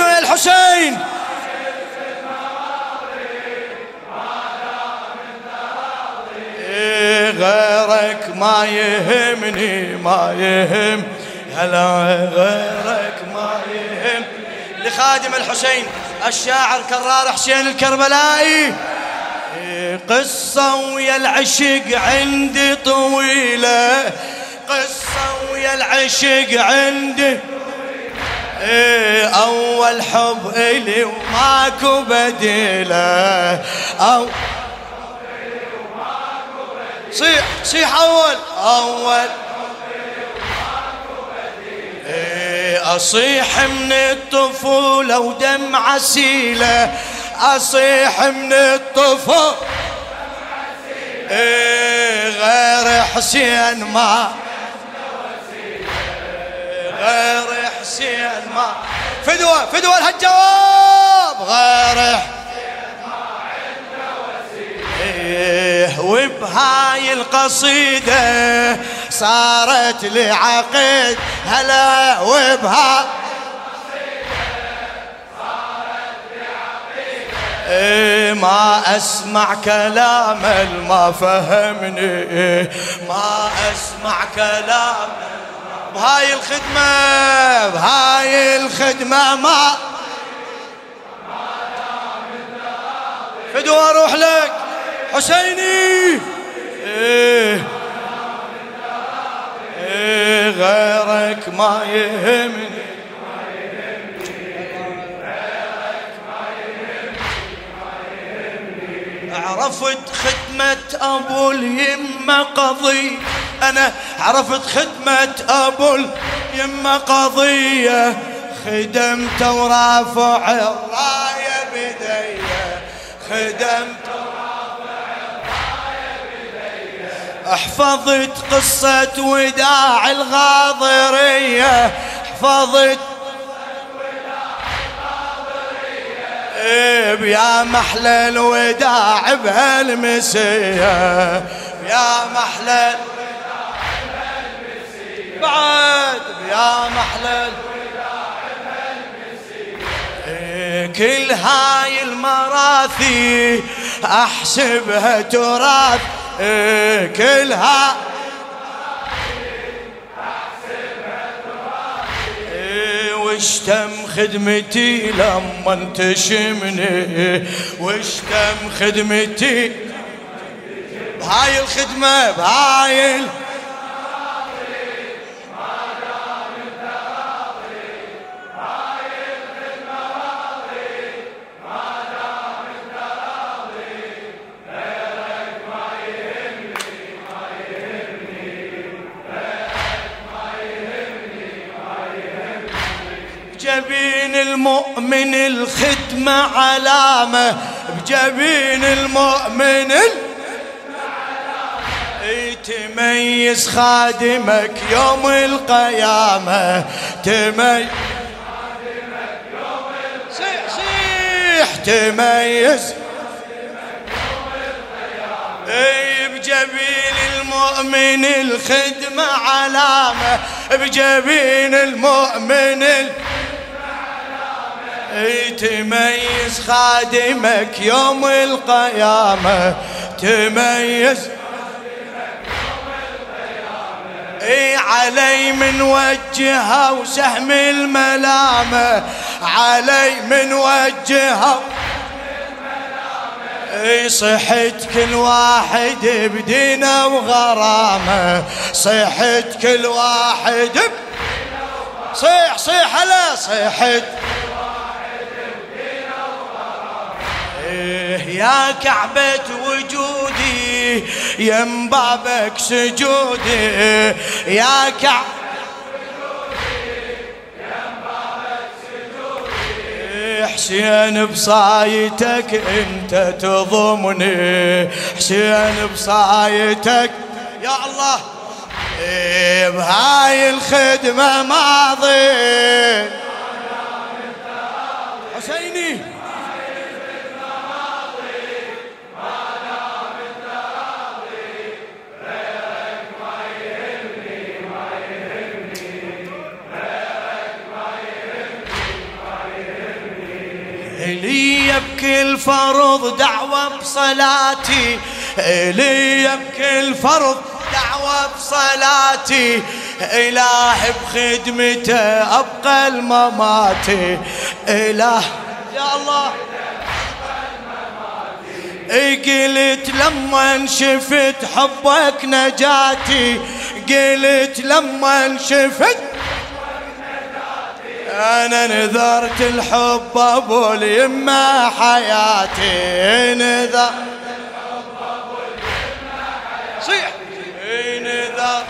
وجه الحسين. إيه، غيرك ما يهمني ما يهم. هلا غيرك ما يهم. لخادم الحسين الشاعر كرار حسين الكربلائي. إيه، قصة ويا العشق عندي طويلة. قصة ويا العشق عندي إيه أول حب إلي وماكو بديلة. أو صيح صيح أول. أول. إيه أصيح من الطفولة ودمعة سيلة أصيح من الطفولة. إيه غير حسين ما غير حسين ما فدوة فدوة لهالجواب غير إيه وبهاي القصيدة صارت لي عقد هلا وبها. إيه ما أسمع كلام ما فهمني. ما أسمع كلام بهاي الخدمة بهاي الخدمة ما. فدو أروح لك. حسيني. إيه. إيه غيرك ما يهمني. عرفت خدمة أبو اليمة قضية. أنا عرفت خدمة أبو اليمة قضية خدمت ورافع الراية بدي خدمت حفظت قصة وداع الغاضرية. حفظت يا محلى الوداع بهالمسية. يا محلى بعد يا إيه، كل هاي المراثي أحسبها تراث. كلها واشتم خدمتي لما انتشمني. واشتم خدمتي. بهاي الخدمة بهاي بجبين المؤمن الخدمة علامة بجبين المؤمن تميز خادمك يوم القيامة. تميز صيح صيح. تميز اي بجبين المؤمن الخدمة علامة بجبين المؤمن الخدمة تميز خادمك يوم القيامة. تميز إي علي من وجهها وسهم الملامة. علي من وجهها إي صحت كل واحد بدينا وغرامة. صحت كل واحد صيح صيح هلا صحت. يا كعبة وجودي يم بابك سجودي. يا كعبة حسين بصايتك انت تضمني. حسين بصايتك يا الله. إيه بهاي الخدمة ماضي. حسيني. فرض دعوة بصلاتي إلي بكل فرض دعوة بصلاتي. إله بخدمته أبقى المماتي إله يا الله. قلت لما شفت حبك نجاتي قلت لما شفت أنا نذرت الحب أبو اليمة حياتي نذر. صيح. نذر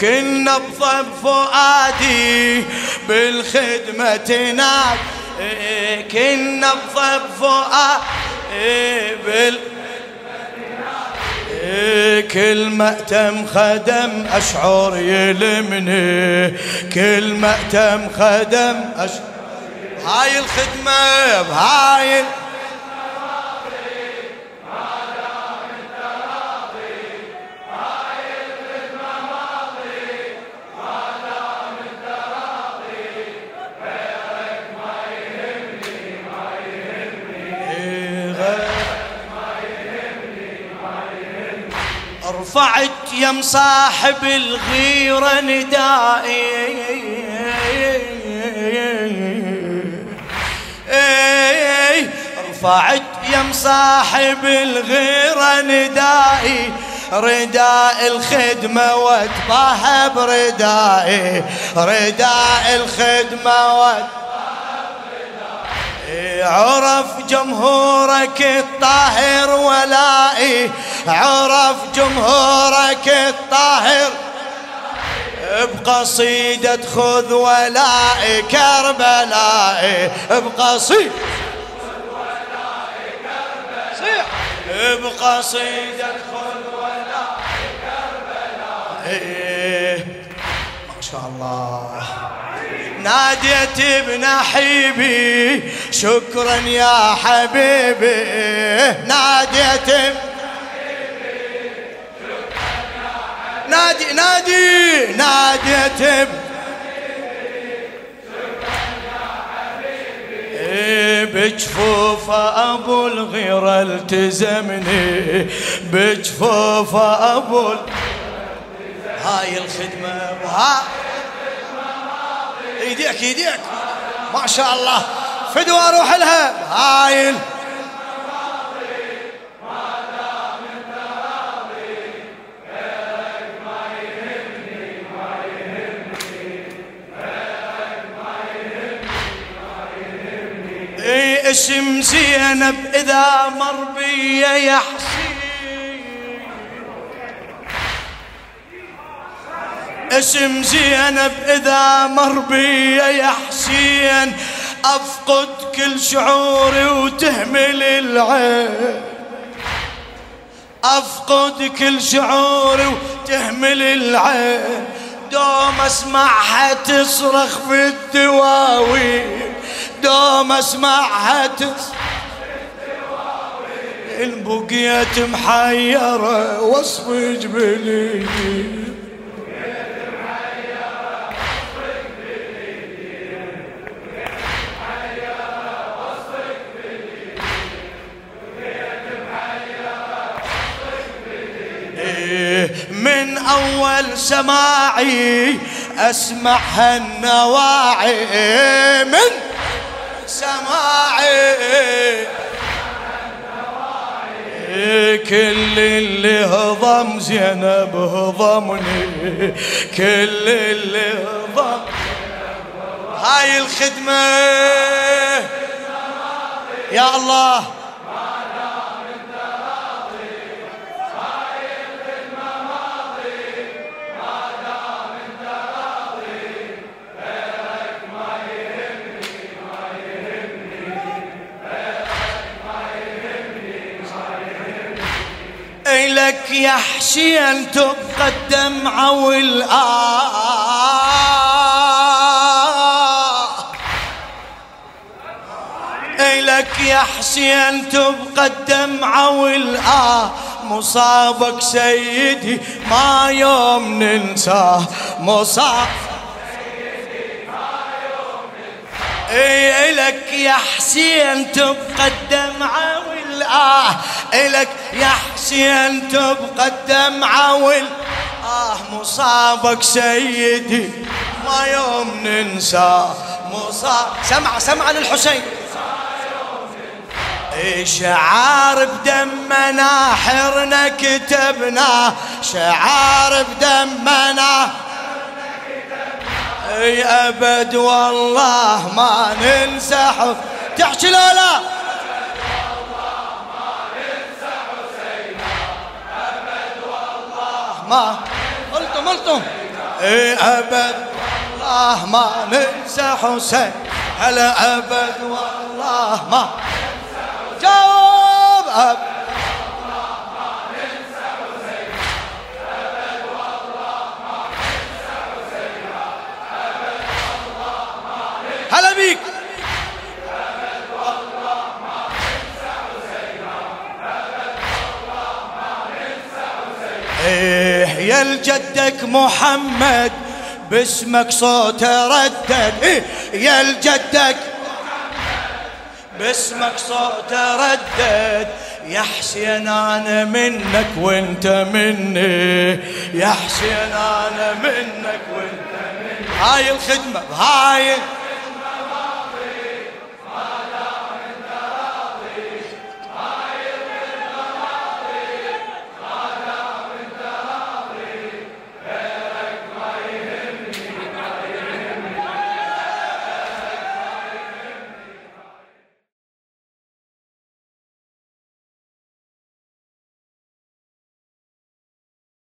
كنا بضب فؤادي بالخدمة تناد كنا بضب فؤادي بال كل مأتم خدم أشعر يلمني كل مأتم خدم أشعر هاي الخدمة بهاي رفعت يم صاحب الغيرة ندائي. رفعت يم صاحب الغيرة ندائي. رداء الخدمة واتباهى بردائي. رداء الخدمة واتباهى عرف جمهورك الطاهر ولائي عرف جمهورك الطاهر. بقصيدة خذ ولائي كربلائي بقصيدة بقصيدة خذ ولائي كربلائي. ما شاء الله. ناديت بنحيبي شكرا يا حبيبي. ناديت نادي نادي ناديت بجفوف أبو الغيرة التزمني. بجفوف أبو هاي الخدمة وها. ايديك ايديك ما شاء الله. فدوى أروح لها. هايل. اي اسم زينب إذا مر بي يحسن اسم زينب إذا مر بي يا حسين أفقد كل شعوري وتهمل العين. أفقد كل شعوري وتهمل العين. دوم أسمعها تصرخ في الدواوين. دوم أسمعها تصرخ البقية محيرة وصف جبلي من أول سماعي أسمعها النواعي. من سماعي. كل اللي هضم زينب هضمني. كل اللي هضم. هاي الخدمة. يا الله. يا حسين تبقى الدمعة والآه. لك يا حسين تبقى الدمعة والآه. مصابك سيدي ما يوم ننساه مصاب أي لك يا حسين تبقى الدمعة والآه إلك يا حسين تبقى الدمعة وال آه مصابك سيدي ما يوم ننسى مصاب سمع سمع للحسين. شعار بدمنا حرنا كتبنا. شعار بدمنا اي أبد والله ما ننسى تحكي لا لا. ما قلتم قلتم. اي أبد. والله ما ننسى حسين. هلا أبد؟ والله ما جاوب أب هلا بيك. إيه يا الجدك محمد باسمك صوت ردد. إيه يا الجدك. باسمك صوت ردد. يا حسين أنا منك وأنت مني. يا حسين أنا منك وأنت مني. هاي الخدمة هاي